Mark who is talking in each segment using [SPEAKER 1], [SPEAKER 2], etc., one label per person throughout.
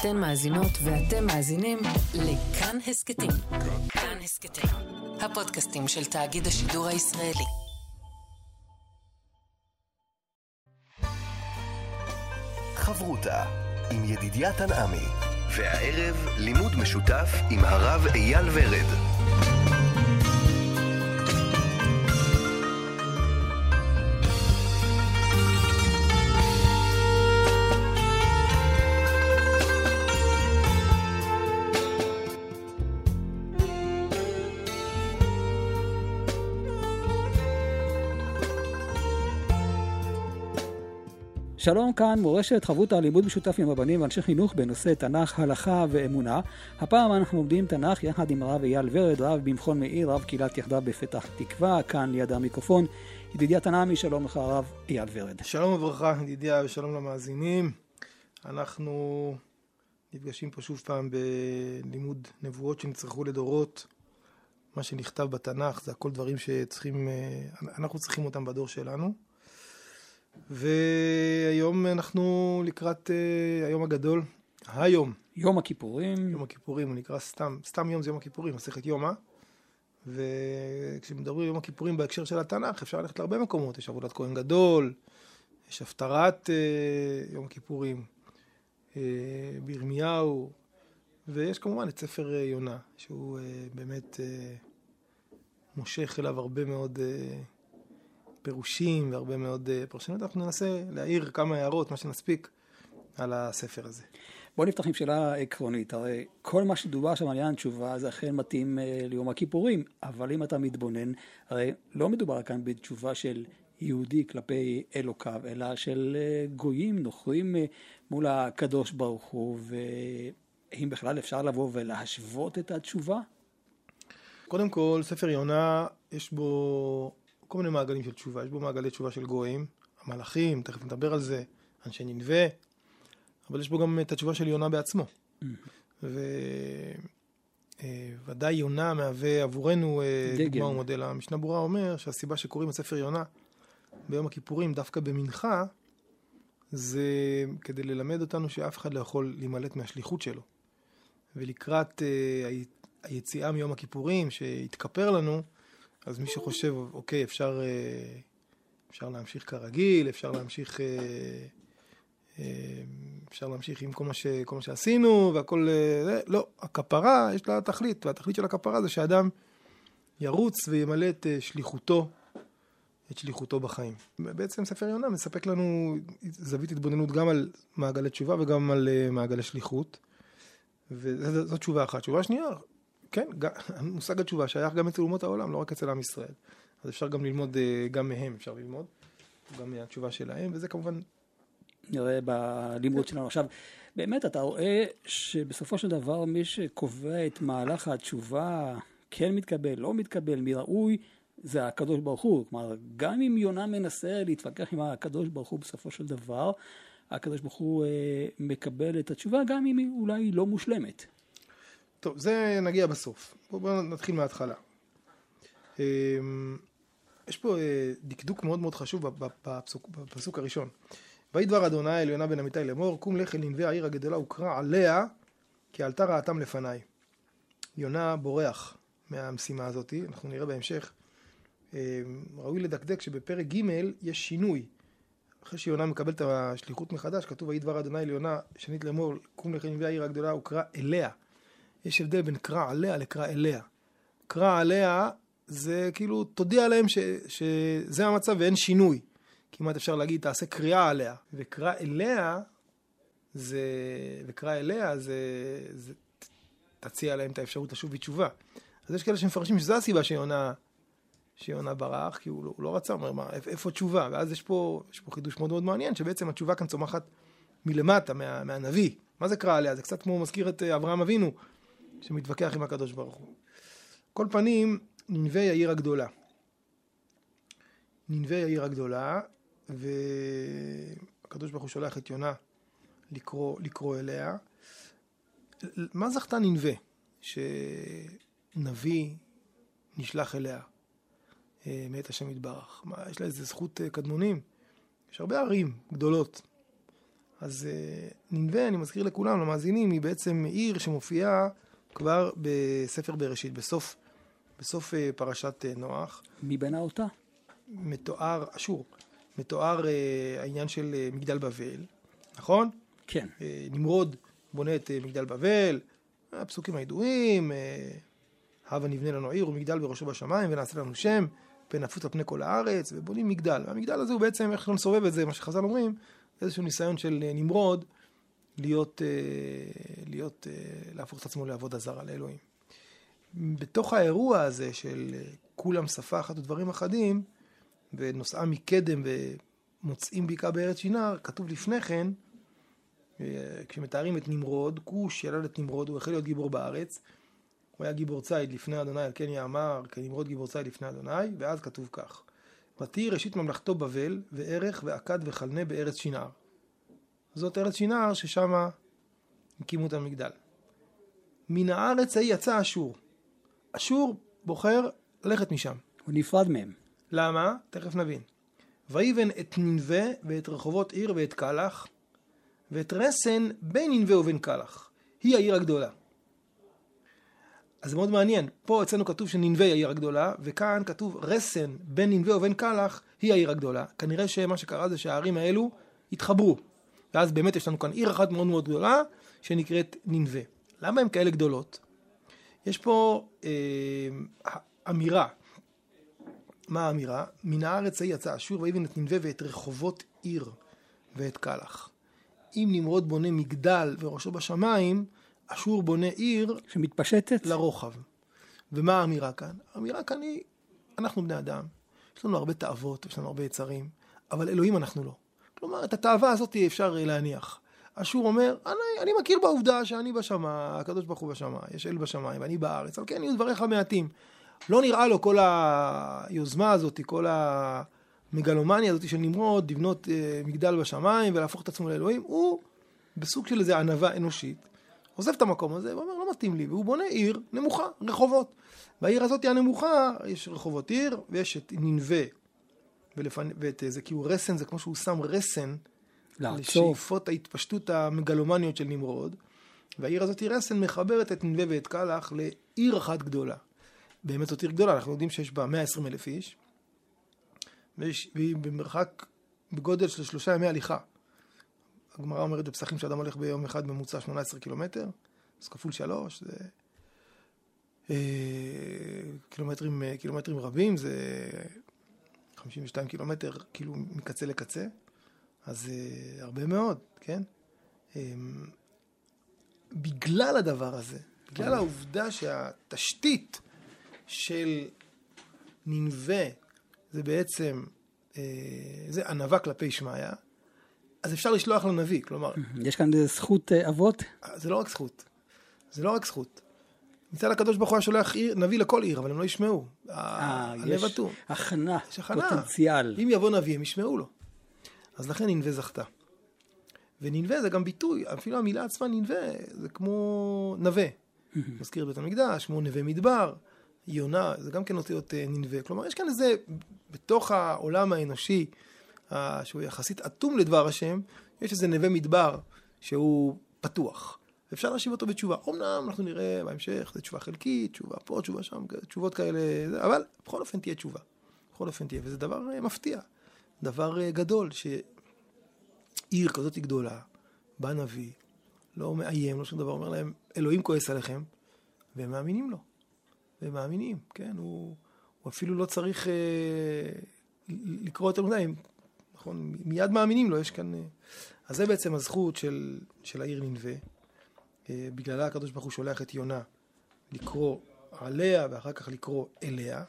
[SPEAKER 1] אתן מאזינות ואתם מאזינים לכאן הסכתים. כאן הסכתים, הפודקאסטים של תאגיד השידור הישראלי.
[SPEAKER 2] חברותה עם ידידיה תנעמי, והערב לימוד משותף עם הרב אייל ורד.
[SPEAKER 3] שלום כאן, מורשת חברותא לימוד משותף עם רבנים ואנשי חינוך בנושא תנ"ך, הלכה ואמונה. הפעם אנחנו לומדים תנ"ך יחד עם הרב אייל ורד, רב במכון מאיר, רב קהילת יחדיו בפתח תקווה, כאן ליד המיקרופון. ידידיה תנעמי, שלום לך הרב אייל ורד.
[SPEAKER 4] שלום וברכה, ידידיה, ושלום למאזינים. אנחנו נפגשים פה שוב פעם בלימוד נבואות שנצרכו לדורות. מה שנכתב בתנ"ך זה הכל דברים שצריכים, אה, אנחנו צריכים אותם בדור שלנו. והיום אנחנו לקראת uh, היום הגדול, היום.
[SPEAKER 3] יום הכיפורים.
[SPEAKER 4] יום הכיפורים, הוא נקרא סתם, סתם יום זה יום הכיפורים, מסכת יומא. וכשמדברים על יום הכיפורים בהקשר של התנ"ך, אפשר ללכת להרבה מקומות. יש עבודת כהן גדול, יש הפטרת uh, יום הכיפורים, uh, בירמיהו, ויש כמובן את ספר uh, יונה, שהוא uh, באמת uh, מושך אליו הרבה מאוד... Uh, פירושים והרבה מאוד אה, פרשנות, אנחנו ננסה להעיר כמה הערות, מה שנספיק, על הספר הזה.
[SPEAKER 3] בוא נפתח עם שאלה עקרונית, הרי כל מה שדובר שם על עניין תשובה זה אכן מתאים אה, ליום הכיפורים, אבל אם אתה מתבונן, הרי לא מדובר כאן בתשובה של יהודי כלפי אלוקיו, אלא של אה, גויים נוכרים מול הקדוש ברוך הוא, והאם בכלל אפשר לבוא ולהשוות את התשובה?
[SPEAKER 4] קודם כל, ספר יונה, יש בו כל מיני מעגלים של תשובה. יש בו מעגלי תשובה של גויים, המלאכים, תכף נדבר על זה, אנשי ננבה, אבל יש בו גם את התשובה של יונה בעצמו. וודאי אה, יונה מהווה עבורנו אה, דוגמה ומודל. המשנה ברורה אומר שהסיבה שקוראים את ספר יונה ביום הכיפורים, דווקא במנחה, זה כדי ללמד אותנו שאף אחד לא יכול להימלט מהשליחות שלו. ולקראת uh, היציאה מיום הכיפורים, שהתכפר לנו, אז מי שחושב, אוקיי, אפשר, אה, אפשר להמשיך כרגיל, אפשר להמשיך, אה, אה, אפשר להמשיך עם כל מה, ש, כל מה שעשינו והכל, לא, הכפרה יש לה תכלית, והתכלית של הכפרה זה שאדם ירוץ וימלא את שליחותו, את שליחותו בחיים. בעצם ספר יונה מספק לנו זווית התבוננות גם על מעגלי תשובה וגם על מעגלי שליחות. וזו תשובה אחת. תשובה שנייה, כן, מושג התשובה שייך גם אצל אומות העולם, לא רק אצל עם ישראל. אז אפשר גם ללמוד, אה, גם מהם אפשר ללמוד, גם מהתשובה שלהם, וזה כמובן...
[SPEAKER 3] נראה בלימוד שלנו. עכשיו, באמת, אתה רואה שבסופו של דבר מי שקובע את מהלך התשובה, כן מתקבל, לא מתקבל, מי ראוי, זה הקדוש ברוך הוא. כלומר, גם אם יונה מנסה להתווכח עם הקדוש ברוך הוא בסופו של דבר, הקדוש ברוך הוא אה, מקבל את התשובה, גם אם היא אולי לא מושלמת.
[SPEAKER 4] טוב, זה נגיע בסוף. בואו נתחיל מההתחלה. אמ, יש פה אה, דקדוק מאוד מאוד חשוב בפסוק, בפסוק הראשון. ויהי דבר אדוני אל יונה בן אמיתי לאמור, קום לך אל ננבי העיר הגדולה וקרא עליה, כי עלתה רעתם לפניי. יונה בורח מהמשימה הזאת, אנחנו נראה בהמשך. אמ, ראוי לדקדק שבפרק ג' יש שינוי. אחרי שיונה מקבל את השליחות מחדש, כתוב ויהי דבר אדוני אל יונה, שנית לאמור, קום לך אל ננבי העיר הגדולה וקרא אליה. יש הבדל בין קרא עליה לקרא אליה. קרא עליה זה כאילו תודיע להם ש, שזה המצב ואין שינוי. כמעט אפשר להגיד תעשה קריאה עליה. וקרא אליה זה, וקרא אליה זה, זה תציע להם את האפשרות לשוב בתשובה. אז יש כאלה שמפרשים שזו הסיבה שיונה, שיונה ברח, כי הוא לא, הוא לא רצה, אומר, מה, איפה תשובה? ואז יש פה, יש פה חידוש מאוד מאוד מעניין, שבעצם התשובה כאן צומחת מלמטה, מה, מהנביא. מה זה קרא עליה? זה קצת כמו מזכיר את אה, אברהם אבינו, שמתווכח עם הקדוש ברוך הוא. כל פנים, ננבי העיר הגדולה. ננבי העיר הגדולה, והקדוש ברוך הוא שולח את יונה לקרוא, לקרוא אליה. מה זכתה ננבה? שנביא נשלח אליה אה, מאת השם יתברך. מה, יש לה איזה זכות אה, קדמונים? יש הרבה ערים גדולות, אז אה, נינווה, אני מזכיר לכולם, למאזינים, היא בעצם עיר שמופיעה כבר בספר בראשית, בסוף, בסוף אה, פרשת אה, נוח.
[SPEAKER 3] מי בנה אותה?
[SPEAKER 4] מתואר, אשור, מתואר אה, העניין של אה, מגדל בבל, נכון?
[SPEAKER 3] כן.
[SPEAKER 4] אה, נמרוד בונה את אה, מגדל בבל, הפסוקים הידועים, אה, הבה נבנה לנו עיר ומגדל בראשו בשמיים ונעשה לנו שם, פן נפוץ על פני כל הארץ, ובונים מגדל. והמגדל הזה הוא בעצם, איך לא נסובב את זה, מה שחז"ל אומרים, זה איזשהו ניסיון של נמרוד להיות, אה, להיות, אה, להפוך את עצמו לעבודה זרה לאלוהים. בתוך האירוע הזה של אה, כולם שפה אחת ודברים אחדים, ונוסעה מקדם ומוצאים בקעה בארץ שינר, כתוב לפני כן, כשמתארים את נמרוד, כוש ילד את נמרוד, הוא החל להיות גיבור בארץ. הוא היה גיבור ציד לפני אדוני, על כן יאמר, כנמרוד גיבור ציד לפני אדוני, ואז כתוב כך: ותהי ראשית ממלכתו בבל, וערך ועקד וחלנה בארץ שינר. זאת ארץ שינר ששם הקימו את המגדל. מן הארץ ההיא יצא אשור. אשור בוחר ללכת משם.
[SPEAKER 3] הוא נפרד מהם.
[SPEAKER 4] למה? תכף נבין. ויבן את ננבה ואת רחובות עיר ואת קלח, ואת רסן בין ננבה ובין קלח. היא העיר הגדולה. אז זה מאוד מעניין. פה אצלנו כתוב שננבה היא העיר הגדולה, וכאן כתוב רסן בין ננבה ובין קלח היא העיר הגדולה. כנראה שמה שקרה זה שהערים האלו התחברו. ואז באמת יש לנו כאן עיר אחת מאוד מאוד גדולה, שנקראת ננבה. למה הן כאלה גדולות? יש פה אה, אמירה. מה האמירה? מן הארץ ההיא יצא אשור ויבן את ננבה ואת רחובות עיר ואת קלח. אם נמרוד בונה מגדל וראשו בשמיים, אשור בונה עיר
[SPEAKER 3] שמתפשטת?
[SPEAKER 4] לרוחב. ומה האמירה כאן? האמירה כאן היא, אנחנו בני אדם, יש לנו הרבה תאוות, יש לנו הרבה יצרים, אבל אלוהים אנחנו לא. כלומר, את התאווה הזאת אפשר להניח. אשור אומר, אני, אני מכיר בעובדה שאני בשמיים, הקדוש ברוך הוא בשמיים, יש אל בשמיים, ואני בארץ, על כן יהיו דבריך מעטים. לא נראה לו כל היוזמה הזאת, כל המגלומניה הזאת של נמרוד, לבנות אה, מגדל בשמיים ולהפוך את עצמו לאלוהים, הוא בסוג של איזו ענווה אנושית, עוזב את המקום הזה ואומר, לא מתאים לי, והוא בונה עיר נמוכה, רחובות. והעיר הזאת הנמוכה, יש רחובות עיר, ויש את ננבה, ולפנ... ואת זה, כי הוא רסן, זה כמו שהוא שם רסן,
[SPEAKER 3] לעצור.
[SPEAKER 4] לשאיפות ההתפשטות המגלומניות של נמרוד. והעיר הזאת רסן מחברת את ננבה ואת קלח לעיר אחת גדולה. באמת זאת עיר גדולה, אנחנו יודעים שיש בה 120 אלף איש, ויש, והיא במרחק, בגודל של שלושה ימי הליכה. הגמרא אומרת בפסחים שאדם הולך ביום אחד ממוצע 18 קילומטר, אז כפול שלוש, זה אה, קילומטרים, אה, קילומטרים רבים, זה 52 קילומטר, כאילו מקצה לקצה, אז אה, הרבה מאוד, כן? אה, בגלל הדבר הזה, בגלל העובדה שהתשתית של ננבה זה בעצם, אה, זה ענווה כלפי שמיא, אז אפשר לשלוח לנביא, כלומר,
[SPEAKER 3] יש כאן איזה זכות אה, אבות?
[SPEAKER 4] זה לא רק זכות, זה לא רק זכות. מצד הקדוש ברוך הוא היה שולח עיר, נביא לכל עיר, אבל הם לא ישמעו.
[SPEAKER 3] אה,
[SPEAKER 4] הלב
[SPEAKER 3] יש
[SPEAKER 4] אטום.
[SPEAKER 3] הכנה,
[SPEAKER 4] יש הכנה.
[SPEAKER 3] פוטנציאל.
[SPEAKER 4] אם יבוא נביא, הם ישמעו לו. אז לכן ננבה זכתה. וננבה זה גם ביטוי, אפילו המילה עצמה ננבה, זה כמו נווה. מזכיר את בית המקדש, כמו נווה מדבר, יונה, זה גם כן אותיות אה, ננבה. כלומר, יש כאן איזה, בתוך העולם האנושי, אה, שהוא יחסית אטום לדבר השם, יש איזה נווה מדבר שהוא פתוח. אפשר להשיב אותו בתשובה. אמנם אנחנו נראה בהמשך, זו תשובה חלקית, תשובה פה, תשובה שם, תשובות כאלה, אבל בכל אופן תהיה תשובה. בכל אופן תהיה, וזה דבר אה, מפתיע. דבר אה, גדול, שעיר כזאת גדולה, בא נביא, לא מאיים, לא שום דבר, אומר להם, אלוהים כועס עליכם, והם מאמינים לו. והם מאמינים, כן? הוא, הוא אפילו לא צריך אה, לקרוא יותר מדי, נכון? מיד מאמינים לו, יש כאן... אה, אז זה בעצם הזכות של, של העיר ננבה. אה, בגללה הקדוש ברוך הוא שולח את יונה לקרוא עליה ואחר כך לקרוא אליה.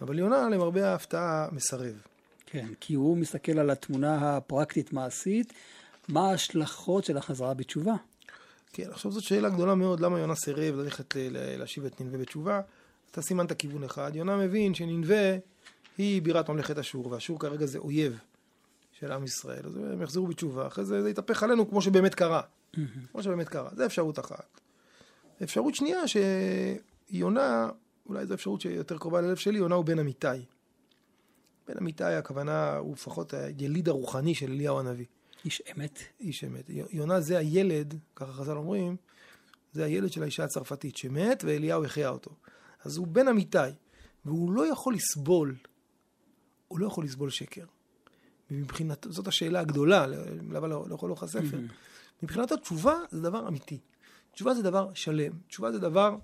[SPEAKER 4] אבל יונה, למרבה ההפתעה, מסרב.
[SPEAKER 3] כן, כי הוא מסתכל על התמונה הפרקטית-מעשית, מה ההשלכות של החזרה בתשובה.
[SPEAKER 4] כן, עכשיו זאת שאלה גדולה מאוד, למה יונה סירב ללכת ל- להשיב את ננבה בתשובה? אתה סימנת כיוון אחד. יונה מבין שננבה היא בירת ממלכת אשור, ואשור כרגע זה אויב של עם ישראל. אז הם יחזרו בתשובה, אחרי זה זה יתהפך עלינו כמו שבאמת קרה. כמו שבאמת קרה. זו אפשרות אחת. אפשרות שנייה, שיונה, אולי זו אפשרות שיותר קרובה ללב שלי, יונה הוא בן אמיתי. בן אמיתי, הכוונה הוא לפחות היליד הרוחני של אליהו הנביא.
[SPEAKER 3] איש אמת.
[SPEAKER 4] איש אמת. יונה זה הילד, ככה חז"ל אומרים, זה הילד של האישה הצרפתית שמת ואליהו החיה אותו. אז הוא בן אמיתי, והוא לא יכול לסבול, הוא לא יכול לסבול שקר. ומבחינת, זאת השאלה הגדולה, למה לא, לא יכול לאורך הספר. מבחינתו תשובה זה דבר אמיתי. תשובה זה דבר שלם. תשובה זה דבר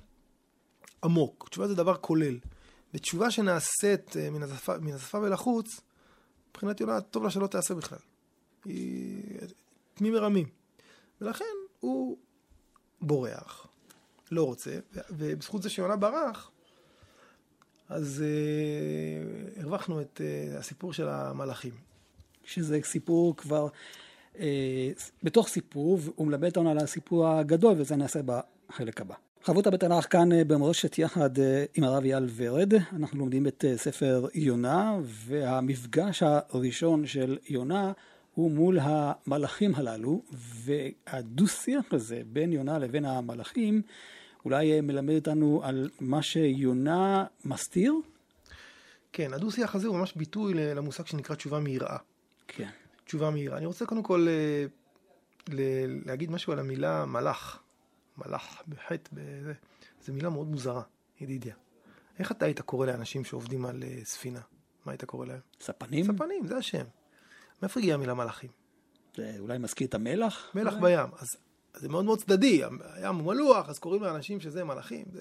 [SPEAKER 4] עמוק. תשובה זה דבר כולל. ותשובה שנעשית אה, מן השפה, מן השפה ולחוץ, מבחינת יונה, טוב לה שלא תעשה בכלל. היא תמי מרמים. ולכן הוא בורח, לא רוצה, ובזכות זה שיונה ברח, אז אה, הרווחנו את אה, הסיפור של המלאכים.
[SPEAKER 3] שזה סיפור כבר, בתוך סיפור, הוא מלמד אותנו על הסיפור הגדול, וזה נעשה בחלק הבא. חברותא בתנ"ך כאן אה, במורשת יחד אה, עם הרב אייל ורד, אנחנו לומדים את אה, ספר יונה, והמפגש הראשון של יונה הוא מול המלאכים הללו, והדו-שיח הזה בין יונה לבין המלאכים אולי מלמד אותנו על מה שיונה מסתיר?
[SPEAKER 4] כן, הדו-שיח הזה הוא ממש ביטוי למושג שנקרא תשובה מיראה.
[SPEAKER 3] כן.
[SPEAKER 4] תשובה מהירה. אני רוצה קודם כל להגיד משהו על המילה מלאך. מלאך בחטא, בזה. זו מילה מאוד מוזרה, ידידיה. איך אתה היית קורא לאנשים שעובדים על אה, ספינה? מה היית קורא להם?
[SPEAKER 3] ספנים?
[SPEAKER 4] ספנים, זה השם. מאיפה הגיעה המילה מלאכים?
[SPEAKER 3] זה אולי מזכיר את המלח?
[SPEAKER 4] מלח אולי? בים. אז, אז זה מאוד מאוד צדדי, הים הוא מלוח, אז קוראים לאנשים שזה מלאכים. זה...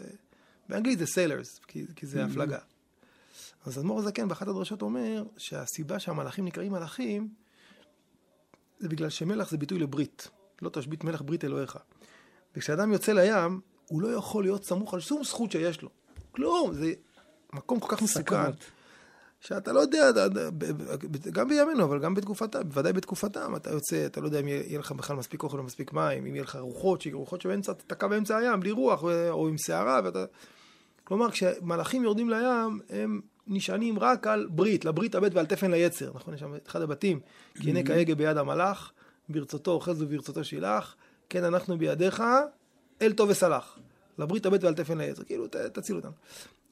[SPEAKER 4] באנגלית זה סיילרס, כי, כי זה mm-hmm. הפלגה. אז אדמו"ר הזקן באחת הדרשות אומר שהסיבה שהמלאכים נקראים מלאכים זה בגלל שמלח זה ביטוי לברית. לא תשבית מלח ברית אלוהיך. וכשאדם יוצא לים, הוא לא יכול להיות סמוך על שום זכות שיש לו. כלום, זה מקום כל כך מסוכן. שאתה לא יודע, גם בימינו, אבל גם בתקופתם, בוודאי בתקופתם, אתה יוצא, אתה לא יודע אם יהיה לך בכלל מספיק אוכל או מספיק מים, אם יהיה לך רוחות, רוחות שבאמצע, תתקע באמצע הים, בלי רוח, או עם סערה, ואתה... כלומר, כשמלאכים יורדים לים, הם נשענים רק על ברית, לברית הבט ועל תפן ליצר, נכון? יש שם את אחד הבתים, כי הנה כהגה ביד המלאך, ברצותו אוחז וברצותו שילח, כן אנחנו בידיך, אל טוב וסלח. לברית הבט ועל תפן ליצר, כאילו ת, תציל אותנו.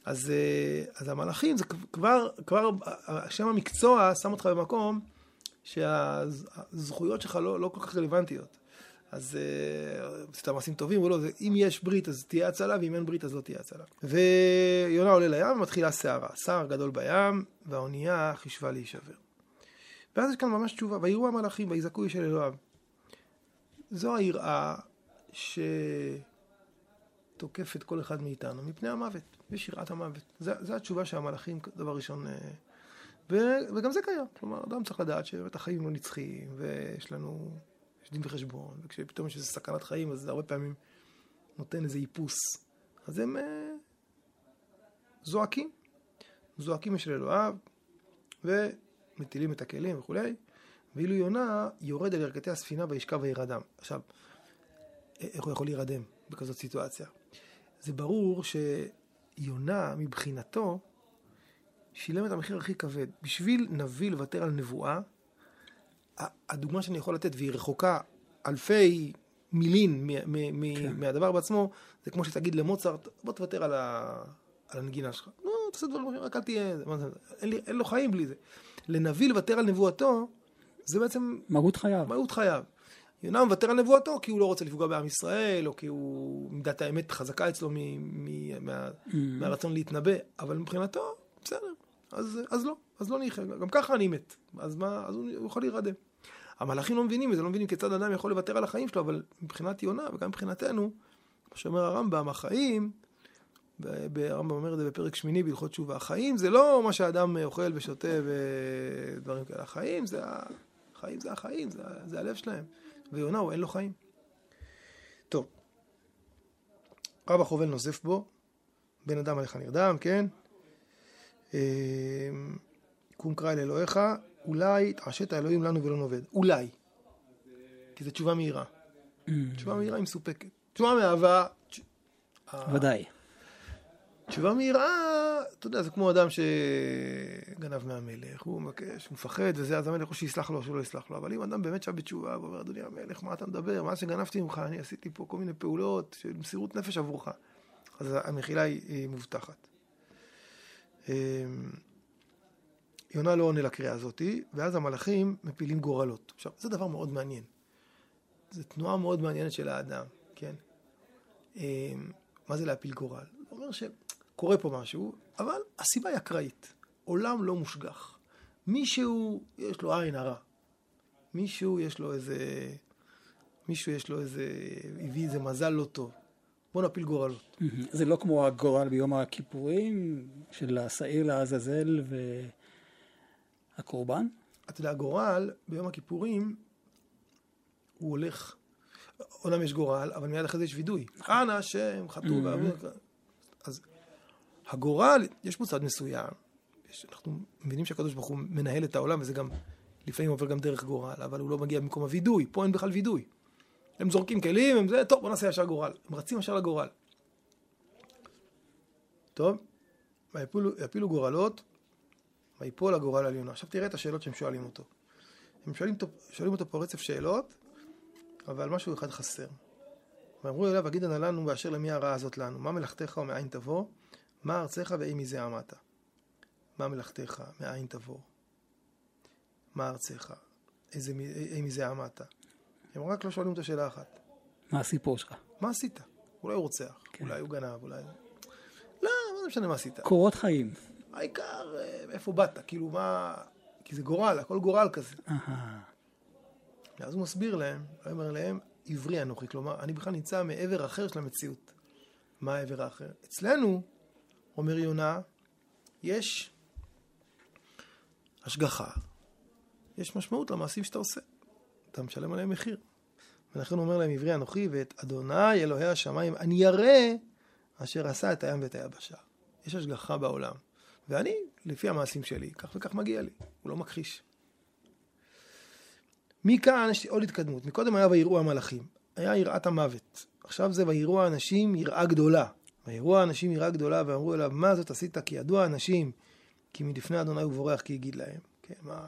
[SPEAKER 4] אז, אה, אז המלאכים זה כבר, כבר, שם המקצוע שם אותך במקום שהזכויות שלך לא, לא כל כך רלוונטיות. אז אה, עשית מעשים טובים או לא, אם יש ברית אז תהיה הצלה, ואם אין ברית אז לא תהיה הצלה. ויונה עולה לים ומתחילה סערה. סער גדול בים, והאונייה חישבה להישבר. ואז יש כאן ממש תשובה, ויראו המלאכים ויזעקו איש אל אלוהיו. זו היראה שתוקפת כל אחד מאיתנו מפני המוות, יש יראת המוות. זו התשובה שהמלאכים, דבר ראשון, אה, ו, וגם זה קיים. כלומר, אדם צריך לדעת שבאמת החיים לא נצחיים, ויש לנו... יש דין וחשבון, וכשפתאום יש איזו סכנת חיים, אז זה הרבה פעמים נותן איזה איפוס. אז הם אה, זועקים, זועקים משל אלוהיו, ומטילים את הכלים וכולי, ואילו יונה יורד על ירכתי הספינה וישכב וירדם. עכשיו, איך הוא יכול להירדם בכזאת סיטואציה? זה ברור שיונה, מבחינתו, שילם את המחיר הכי כבד. בשביל נביא לוותר על נבואה, הדוגמה שאני יכול לתת, והיא רחוקה אלפי מילין כן. מהדבר בעצמו, זה כמו שתגיד למוצרט, בוא תוותר על, ה, על הנגינה שלך. לא, תעשה דברים אחרים, רק אל תהיה, אין, לי, אין לו חיים בלי זה. לנביא לוותר על נבואתו, זה בעצם...
[SPEAKER 3] מהות חייו.
[SPEAKER 4] מהות חייו. יונה מוותר על נבואתו כי הוא לא רוצה לפגוע בעם ישראל, או כי הוא, מידת האמת חזקה אצלו מ, מ, מה, mm. מהרצון להתנבא, אבל מבחינתו, בסדר, אז, אז לא, אז לא ניחא, גם ככה אני מת, אז מה, אז הוא יכול להירדם. המלאכים לא מבינים את זה, לא מבינים כיצד אדם יכול לוותר על החיים שלו, אבל מבחינת יונה וגם מבחינתנו, כמו שאומר הרמב"ם, החיים, הרמב"ם אומר את זה בפרק שמיני בהלכות תשובה, החיים זה לא מה שאדם אוכל ושותה ודברים כאלה, החיים זה, החיים זה החיים, זה, זה הלב שלהם, ויונה הוא אין לו חיים. טוב, רב החובל נוזף בו, בן אדם עליך נרדם, כן? אמ, קום קרא אל אלוהיך, אולי תעשת האלוהים לנו ולא נאבד. אולי. כי זו תשובה מהירה. Mm. תשובה מהירה היא מסופקת. תשובה מאהבה...
[SPEAKER 3] ודאי.
[SPEAKER 4] תשובה מהירה, אתה יודע, זה כמו אדם שגנב מהמלך, הוא מבקש, הוא מפחד, וזה, אז המלך או שיסלח לו או שלא יסלח לו. אבל אם אדם באמת שב בתשובה ואומר, אדוני המלך, מה אתה מדבר? מה שגנבתי ממך, אני עשיתי פה כל מיני פעולות של מסירות נפש עבורך. אז המחילה היא, היא מובטחת. אמ, יונה לא עונה לקריאה הזאתי, ואז המלאכים מפילים גורלות. עכשיו, זה דבר מאוד מעניין. זו תנועה מאוד מעניינת של האדם, כן? אה, מה זה להפיל גורל? זה אומר שקורה פה משהו, אבל הסיבה היא אקראית. עולם לא מושגח. מישהו, יש לו עין הרע. מישהו, יש לו איזה... מישהו יש לו איזה... הביא איזה מזל לא טוב. בוא נפיל גורלות.
[SPEAKER 3] זה לא כמו הגורל ביום הכיפורים, של השעיר לעזאזל והקורבן?
[SPEAKER 4] אתה יודע, הגורל ביום הכיפורים, הוא הולך... אומנם יש גורל, אבל מיד אחרי זה יש וידוי. אנא השם, חטאו ועברו... אז הגורל, יש פה צד מסוים. יש, אנחנו מבינים שהקדוש ברוך הוא מנהל את העולם, וזה גם לפעמים עובר גם דרך גורל, אבל הוא לא מגיע במקום הווידוי, פה אין בכלל וידוי. הם זורקים כלים, הם זה, טוב, בוא נעשה ישר גורל. הם רצים ישר לגורל. טוב, ויפילו, יפילו גורלות, ויפול הגורל על יונה. עכשיו תראה את השאלות שהם שואלים אותו. הם שואלים, שואלים אותו פה רצף שאלות, אבל משהו אחד חסר. ואמרו אליו, אגיד אנא לנו באשר למי הרעה הזאת לנו, מה מלאכתך ומאין תבוא, מה ארצך ואי מזה עמדת. מה מלאכתך, מאין תבוא, מה ארצך, איזה, אי מזה עמדת. הם רק לא שואלים את השאלה אחת.
[SPEAKER 3] מה הסיפור שלך?
[SPEAKER 4] מה עשית? אולי הוא רוצח, כן. אולי הוא גנב, אולי... לא, לא משנה מה עשית.
[SPEAKER 3] קורות חיים.
[SPEAKER 4] העיקר, מאיפה באת, כאילו מה... כי זה גורל, הכל גורל כזה. ואז הוא מסביר להם, הוא אומר להם, עברי אנוכי, כלומר, אני בכלל נמצא מעבר אחר של המציאות. מה העבר האחר? אצלנו, אומר יונה, יש השגחה, יש משמעות למעשים שאתה עושה. אתה משלם עליהם מחיר. ולכן הוא אומר להם, עברי אנוכי ואת אדוני אלוהי השמיים, אני ירא אשר עשה את הים ואת היבשה. יש השגחה בעולם. ואני, לפי המעשים שלי, כך וכך מגיע לי. הוא לא מכחיש. מכאן יש עוד התקדמות. מקודם היה ויראו המלאכים. היה יראת המוות. עכשיו זה ויראו האנשים יראה גדולה. ויראו האנשים יראה גדולה ואמרו אליו, מה זאת עשית? כי ידוע האנשים, כי מלפני אדוני הוא בורח כי יגיד להם. כן, מה...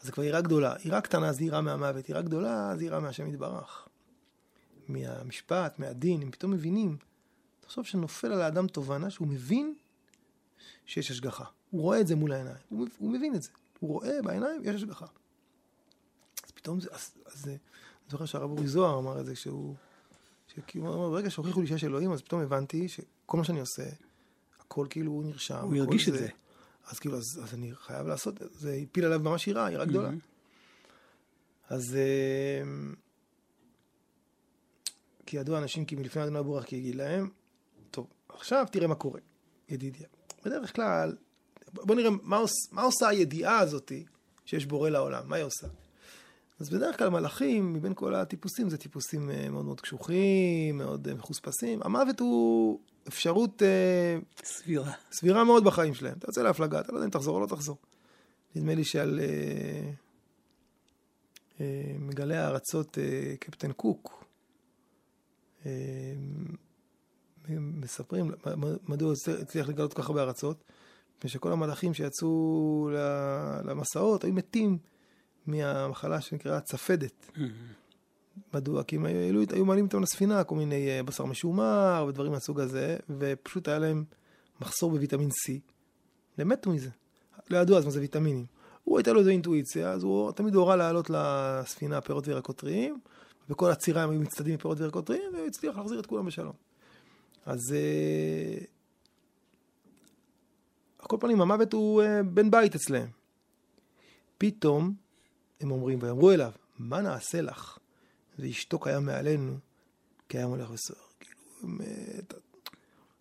[SPEAKER 4] אז זה כבר יראה גדולה. יראה קטנה זה יראה מהמוות, יראה גדולה זה יראה מהשם יתברך. מהמשפט, מהדין, הם פתאום מבינים. תחשוב שנופל על האדם תובנה שהוא מבין שיש השגחה. הוא רואה את זה מול העיניים, הוא, הוא מבין את זה. הוא רואה בעיניים, יש השגחה. אז פתאום זה, אז, אז אני זוכר שהרב אורי זוהר אמר את זה, שהוא, שכאילו, הוא אמר, ברגע שהוכיחו לי שיש אלוהים, אז פתאום הבנתי שכל מה שאני עושה, הכל כאילו הוא נרשם.
[SPEAKER 3] הוא ירגיש את זה.
[SPEAKER 4] אז כאילו, אז, אז אני חייב לעשות, זה הפיל עליו ממש יראה, יראה גדולה. Mm-hmm. אז... אה, כי ידעו אנשים כי מלפני אדוני בורח כי יגיד להם, טוב, עכשיו תראה מה קורה, ידידיה. בדרך כלל, בוא נראה מה, עוש, מה עושה הידיעה הזאתי שיש בורא לעולם, מה היא עושה? אז בדרך כלל מלאכים, מבין כל הטיפוסים, זה טיפוסים אה, מאוד מאוד קשוחים, מאוד אה, מחוספסים. המוות הוא אפשרות... אה,
[SPEAKER 3] סבירה.
[SPEAKER 4] סבירה מאוד בחיים שלהם. אתה יוצא להפלגה, אתה לא יודע אם תחזור או לא תחזור. נדמה לי שעל אה, אה, מגלי הארצות אה, קפטן קוק, מספרים מדוע הוא הצליח לגלות כל כך הרבה ארצות, מפני שכל המלאכים שיצאו למסעות היו מתים מהמחלה שנקראה צפדת. Mm-hmm. מדוע? כי הם היו, היו מעלים איתם לספינה כל מיני אה, בשר משומר ודברים מהסוג הזה, ופשוט היה להם מחסור בוויטמין C. הם מתו מזה. לא ידעו אז מה זה ויטמינים. הוא הייתה לו איזו אינטואיציה, אז הוא תמיד הורה לעלות לספינה פירות וירקות טריים, וכל הצירה הם היו מצטדים מפירות וירקות טריים, והוא הצליח להחזיר את כולם בשלום. אז... uh, על כל פנים, המוות הוא uh, בן בית אצלם. פתאום, הם אומרים, ויאמרו אליו, מה נעשה לך? וישתוק היה מעלינו, כי הים הולך וסוער. כאילו, ת,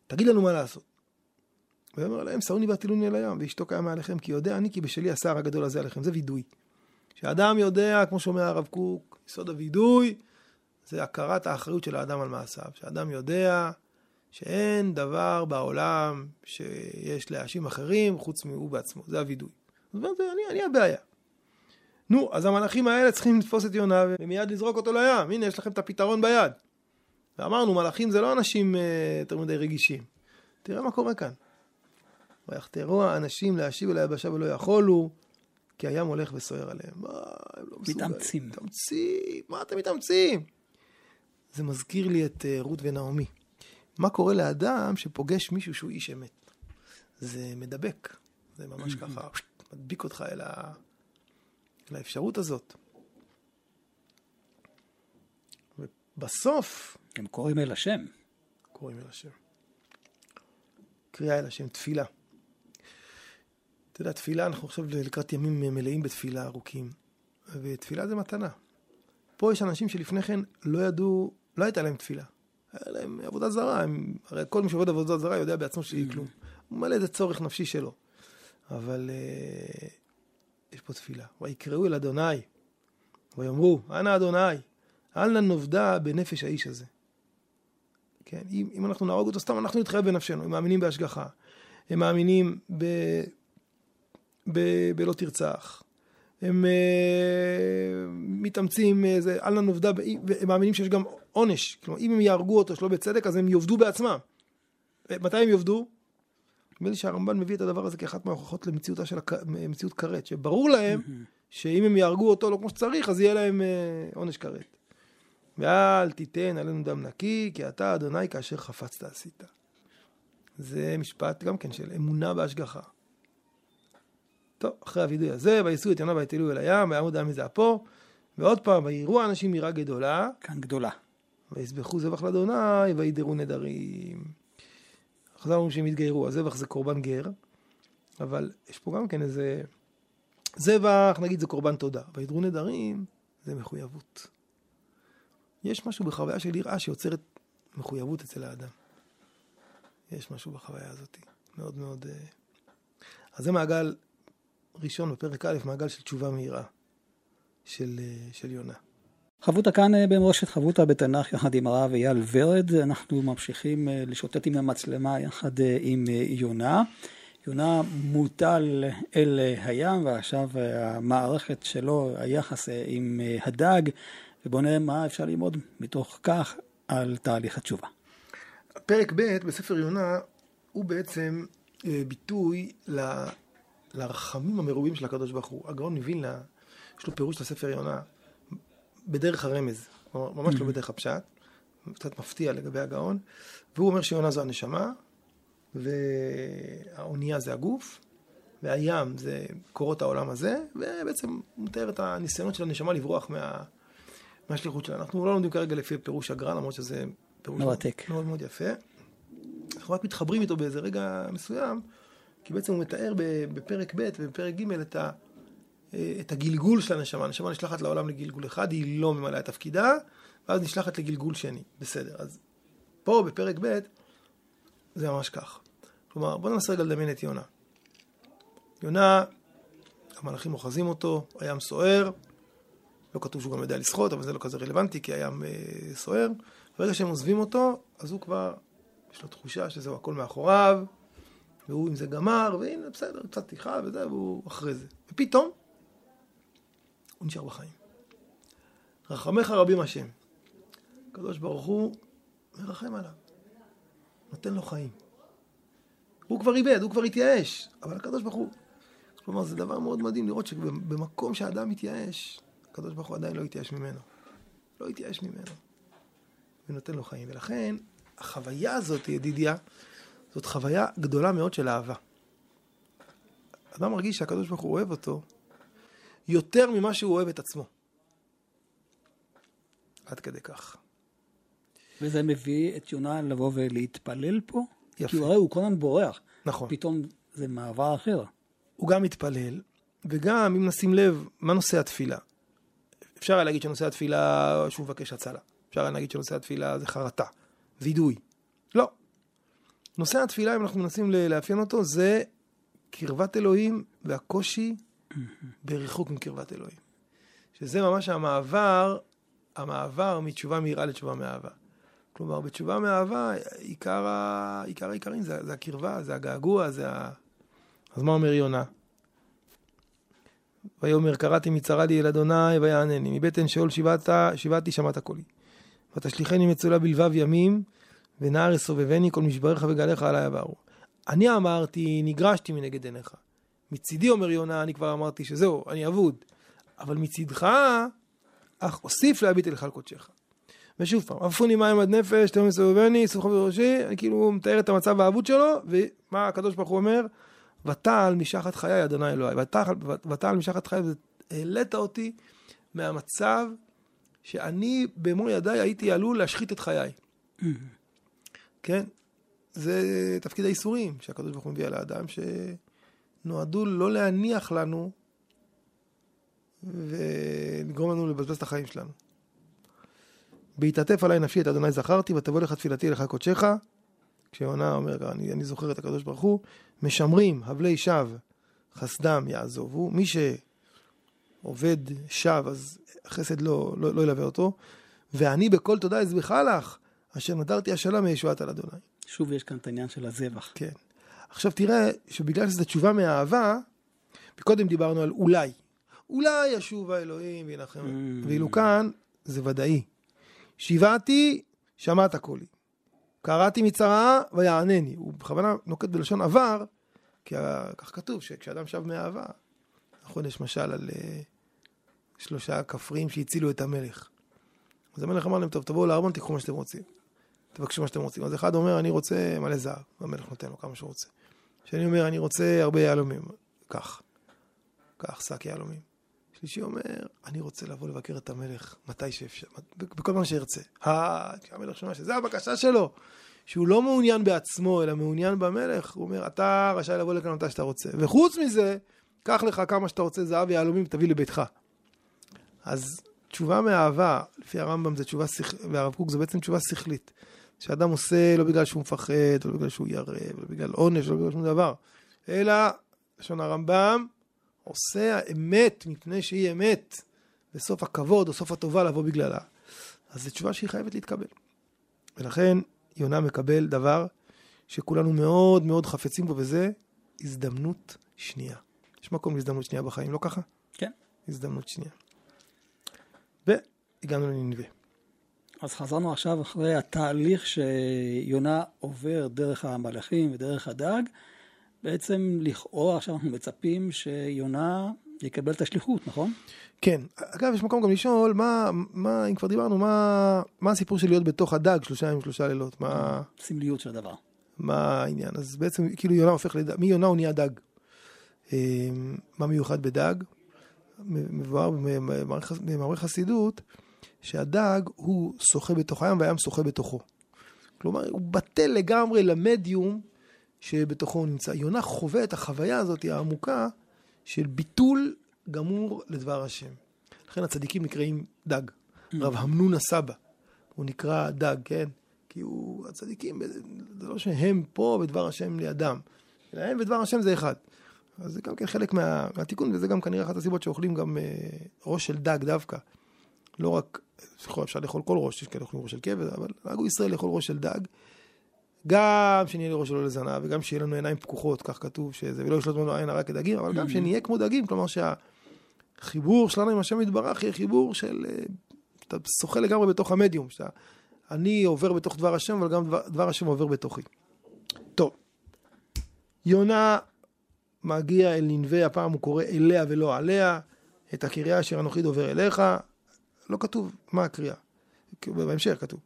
[SPEAKER 4] תגיד לנו מה לעשות. ויאמר להם, שרוני והטילוני אל הים, וישתוק היה מעליכם, כי יודע אני כי בשלי הסער הגדול הזה עליכם. זה וידוי. שאדם יודע, כמו שאומר הרב קוק, יסוד הווידוי, זה הכרת האחריות של האדם על מעשיו. שאדם יודע שאין דבר בעולם שיש להאשים אחרים חוץ מהוא בעצמו. זה הווידוי. זאת אומרת, אני, אני הבעיה. נו, אז המלאכים האלה צריכים לתפוס את יונה ומיד לזרוק אותו לים. הנה, יש לכם את הפתרון ביד. ואמרנו, מלאכים זה לא אנשים uh, יותר מדי רגישים. תראה מה קורה כאן. ויחתרו האנשים להשיב אל היבשה ולא יכולו, כי הים הולך וסוער עליהם. מה, הם לא מסוגלים.
[SPEAKER 3] מתאמצים.
[SPEAKER 4] מתאמצים, מה אתם מתאמצים? זה מזכיר לי את uh, רות ונעמי. מה קורה לאדם שפוגש מישהו שהוא איש אמת? זה מדבק. זה ממש ככה, מדביק אותך אל, ה... אל האפשרות הזאת. ובסוף
[SPEAKER 3] הם קוראים אל השם.
[SPEAKER 4] קוראים אל השם. קריאה אל השם, תפילה. אתה יודע, תפילה, אנחנו עכשיו לקראת ימים מלאים בתפילה ארוכים, ותפילה זה מתנה. פה יש אנשים שלפני כן לא ידעו, לא הייתה להם תפילה. היה להם עבודה זרה, הם, הרי כל מי שעובד עבודה זרה יודע בעצמו שהיא
[SPEAKER 3] Mm-hmm.
[SPEAKER 4] כלום. הוא מלא איזה צורך נפשי שלו. אבל אה, יש פה תפילה. ויקראו אל אדוני, ויאמרו, אנא אדוני, אל נא נאבדה בנפש האיש הזה. כן, אם, אם אנחנו נהרוג אותו סתם, אנחנו נתחייב בנפשנו, הם מאמינים בהשגחה. הם מאמינים ב... ב... בלא תרצח. הם אה, מתאמצים, אה, זה, אל נאבדה, ב- הם מאמינים שיש גם עונש. כלומר, אם הם יהרגו אותו שלא בצדק, אז הם יאבדו בעצמם. מתי הם יאבדו? נדמה לי שהרמב"ן מביא את הדבר הזה כאחת מההוכחות למציאותה של. מציאות כרת, שברור להם שאם הם יהרגו אותו לא כמו שצריך, אז יהיה להם אה, עונש כרת. ואל תיתן עלינו דם נקי, כי אתה, אדוני, כאשר חפצת עשית. זה משפט גם כן של אמונה בהשגחה. טוב, אחרי הווידוי הזה, וייסעו את יונה ויטלו אל הים, ויעמוד העם מזה אפו, ועוד פעם, ויראו האנשים יראה גדולה,
[SPEAKER 3] כאן גדולה.
[SPEAKER 4] ויזבחו זבח לאדוני, וידרו נדרים. חז"ל אומרים שהם התגיירו, הזבח זה קורבן גר, אבל יש פה גם כן איזה... זבח, נגיד, זה קורבן תודה. וידרו נדרים, זה מחויבות. יש משהו בחוויה של יראה שיוצרת מחויבות אצל האדם. יש משהו בחוויה הזאת, מאוד מאוד... אה, אז זה מעגל ראשון בפרק א', מעגל של תשובה מהירה של, אה, של יונה.
[SPEAKER 3] חברותא כאן אה, במורשת חברותא בתנ"ך יחד עם הרב אייל ורד, אנחנו ממשיכים אה, לשוטט עם המצלמה יחד עם יונה. יונה מוטל אל הים ועכשיו המערכת שלו, היחס עם הדג, ובואו נראה מה אפשר ללמוד מתוך כך על תהליך התשובה.
[SPEAKER 4] פרק ב' בספר יונה הוא בעצם ביטוי. לרחמים המרובים של הקדוש ברוך הוא. הגאון מווילנה, יש לו פירוש לספר יונה בדרך הרמז, ממש לא בדרך הפשט, קצת מפתיע לגבי הגאון, והוא אומר שיונה זו הנשמה, והאונייה זה הגוף, והים זה קורות העולם הזה, ובעצם הוא מתאר את הניסיונות של הנשמה לברוח מה... מהשליחות שלה. אנחנו לא לומדים כרגע לפי פירוש הגר"א, למרות שזה פירוש
[SPEAKER 3] מרתק.
[SPEAKER 4] מאוד מאוד יפה. אנחנו רק מתחברים איתו באיזה רגע מסוים, כי בעצם הוא מתאר בפרק ב' ובפרק ג' את, ה, את הגלגול של הנשמה. הנשמה נשלחת לעולם לגלגול אחד, היא לא ממלאה את תפקידה, ואז נשלחת לגלגול שני. בסדר, אז פה בפרק ב' זה ממש כך. כלומר, בוא ננסה רגע לדמיין את יונה. יונה, המלאכים אוחזים אותו, הים סוער, לא כתוב שהוא גם יודע לשחות, אבל זה לא כזה רלוונטי, כי הים אה, סוער. ברגע שהם עוזבים אותו, אז הוא כבר, יש לו תחושה שזהו הכל מאחוריו, והוא עם זה גמר, והנה, בסדר, קצת תיכה וזה, והוא אחרי זה. ופתאום, הוא נשאר בחיים. רחמך רבים השם. הקדוש ברוך הוא מרחם עליו, נותן לו חיים. הוא כבר איבד, הוא כבר התייאש, אבל הקדוש ברוך הוא... כלומר, זה דבר מאוד מדהים לראות שבמקום שאדם מתייאש, הקדוש ברוך הוא עדיין לא התייאש ממנו. לא התייאש ממנו. ונותן לו חיים. ולכן, החוויה הזאת, ידידיה, זאת חוויה גדולה מאוד של אהבה. אדם מרגיש שהקדוש ברוך הוא אוהב אותו יותר ממה שהוא אוהב את עצמו. עד כדי כך.
[SPEAKER 3] וזה מביא את יונה לבוא ולהתפלל פה?
[SPEAKER 4] יפה.
[SPEAKER 3] כי הוא הרי הוא כל הזמן בורח.
[SPEAKER 4] נכון.
[SPEAKER 3] פתאום זה מעבר אחר.
[SPEAKER 4] הוא גם מתפלל, וגם אם נשים לב, מה נושא התפילה? אפשר היה להגיד שנושא התפילה שהוא מבקש הצלה. אפשר היה להגיד שנושא התפילה זה חרטה, וידוי. נושא התפילה, אם אנחנו מנסים לאפיין אותו, זה קרבת אלוהים והקושי בריחוק מקרבת אלוהים. שזה ממש המעבר, המעבר מתשובה מהירה לתשובה מאהבה. כלומר, בתשובה מאהבה, עיקר, ה... עיקר העיקרים זה, זה הקרבה, זה הגעגוע, זה ה... אז מה אומר יונה? ויאמר קראתי מצרה לי אל אדוני ויענני מבטן שאול שיבעתי שמעת קולי ותשליכני מצולה בלבב ימים ונער יסובבני כל משבריך וגליך עלי עברו אני אמרתי נגרשתי מנגד עיניך מצידי אומר יונה אני כבר אמרתי שזהו אני אבוד אבל מצידך אך אוסיף להביט אליך על קודשך ושוב פעם, עפוני מים עד נפש, תאום מסובבני, סופך בראשי, אני כאילו מתאר את המצב האבוד שלו, ומה הקדוש ברוך הוא אומר? ותעל משחת חיי אדוני אלוהי. ותעל, משחת חיי, העלית אותי מהמצב שאני במו ידיי הייתי עלול להשחית את חיי. כן? זה תפקיד האיסורים שהקדוש ברוך הוא מביא על האדם, שנועדו לא להניח לנו ולגרום לנו לבזבז את החיים שלנו. בהתעטף עליי נפשי את אדוני זכרתי, ותבוא לך תפילתי לך קודשך. כשיונה אומר, אני, אני זוכר את הקדוש ברוך הוא, משמרים הבלי שווא חסדם יעזובו. מי שעובד שווא, אז חסד לא, לא, לא ילווה אותו. ואני בכל תודה אזבחה לך, אשר נדרתי השלום מישועת על אדוני.
[SPEAKER 3] שוב יש כאן את העניין של הזבח.
[SPEAKER 4] כן. עכשיו תראה, שבגלל שזו תשובה מאהבה, מקודם דיברנו על אולי. אולי ישוב האלוהים וינחם. Mm. ואילו כאן זה ודאי. שיבעתי, שמעת קולי. קראתי מצרה, ויענני. הוא בכוונה נוקט בלשון עבר, כי כך כתוב, שכשאדם שב מאהבה, נכון, יש משל על uh, שלושה כפרים שהצילו את המלך. אז המלך אמר להם, טוב, תבואו לארמון, תיקחו מה שאתם רוצים. תבקשו מה שאתם רוצים. אז אחד אומר, אני רוצה מלא זהב, והמלך נותן לו כמה שהוא רוצה. שני אומר, אני רוצה הרבה יהלומים. קח. קח שק יהלומים. שלישי אומר, אני רוצה לבוא לבקר את המלך מתי שאפשר, בכל שירצה. אה, כשהמלך שומע שזה הבקשה שלו, שהוא לא מעוניין בעצמו, אלא מעוניין במלך, הוא אומר, אתה רשאי לבוא לכאן מתי שאתה רוצה. וחוץ מזה, קח לך כמה שאתה רוצה זהב ויהלומים, תביא לביתך. אז תשובה מאהבה, לפי הרמב"ם זה תשובה שכלית, והרב קוק זה בעצם תשובה שכלית. שאדם עושה לא בגלל שהוא מפחד, לא בגלל שהוא ירא, ולא בגלל עונש, לא בגלל שום דבר, אלא, לשון הרמב"ם, עושה האמת מפני שהיא אמת, וסוף הכבוד או סוף הטובה לבוא בגללה. אז זו תשובה שהיא חייבת להתקבל. ולכן יונה מקבל דבר שכולנו מאוד מאוד חפצים בו, וזה הזדמנות שנייה. יש מקום להזדמנות שנייה בחיים, לא ככה?
[SPEAKER 3] כן.
[SPEAKER 4] הזדמנות שנייה. והגענו לנינווה.
[SPEAKER 3] אז חזרנו עכשיו אחרי התהליך שיונה עובר דרך המלאכים ודרך הדג. בעצם לכאורה עכשיו אנחנו מצפים שיונה יקבל את השליחות, נכון?
[SPEAKER 4] כן. אגב, יש מקום גם לשאול, מה, מה אם כבר דיברנו, מה, מה הסיפור של להיות בתוך הדג שלושה ימים, שלושה לילות? מה...
[SPEAKER 3] סמליות של הדבר.
[SPEAKER 4] מה העניין? אז בעצם, כאילו יונה הופך לדג, מיונה הוא נהיה דג. אמ, מה מיוחד בדג? מבואר במאמרי חסידות, שהדג הוא שוחה בתוך הים והים שוחה בתוכו. כלומר, הוא בטל לגמרי למדיום שבתוכו הוא נמצא. יונה חווה את החוויה הזאת העמוקה של ביטול גמור לדבר השם. לכן הצדיקים נקראים דג. Mm. רב המנון הסבא, הוא נקרא דג, כן? כי הוא, הצדיקים, זה לא שהם פה בדבר השם לידם, אלא הם ודבר השם זה אחד. אז זה גם כן חלק מה, מהתיקון, וזה גם כנראה אחת הסיבות שאוכלים גם אה, ראש של דג דווקא. לא רק, אפשר לאכול כל ראש, יש כאלה אוכלים ראש של כבד, אבל נהגו ישראל לאכול ראש של דג. גם שנהיה לראש שלו לזנב, וגם שיהיה לנו עיניים פקוחות, כך כתוב שזה, ולא ישלוט לנו עין הרע כדגים, אבל גם mm-hmm. שנהיה כמו דגים, כלומר שהחיבור שלנו עם השם יתברך יהיה חיבור של, אה, אתה שוחה לגמרי בתוך המדיום, שאתה, אני עובר בתוך דבר השם, אבל גם דבר, דבר השם עובר בתוכי. טוב, יונה מגיע אל ננבה, הפעם הוא קורא אליה ולא עליה, את הקריאה אשר אנוכי דובר אליך, לא כתוב מה הקריאה, בהמשך כתוב.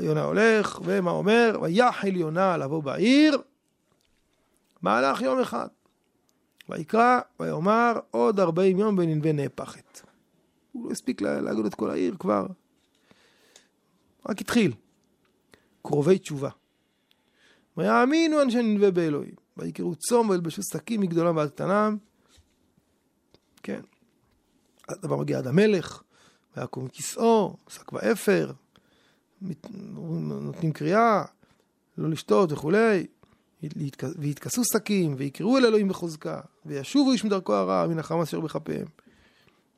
[SPEAKER 4] יונה הולך, ומה אומר? ויחל יונה לבוא בעיר, מהלך יום אחד. ויקרא, ויאמר, עוד ארבעים יום בננבה נהפכת. הוא לא הספיק להגיד את כל העיר כבר. רק התחיל. קרובי תשובה. ויאמינו אנשי ננבה באלוהים. ויקראו צום וילבשו שקים מגדולם ועד קטנם. כן. הדבר מגיע עד המלך, ויקום מכיסאו, שק ואפר, נותנים קריאה, לא לשתות וכולי, ויתכסו שקים, ויקראו אל אלוהים בחוזקה, וישובו איש מדרכו הרע מן החמאס אשר בכפיהם.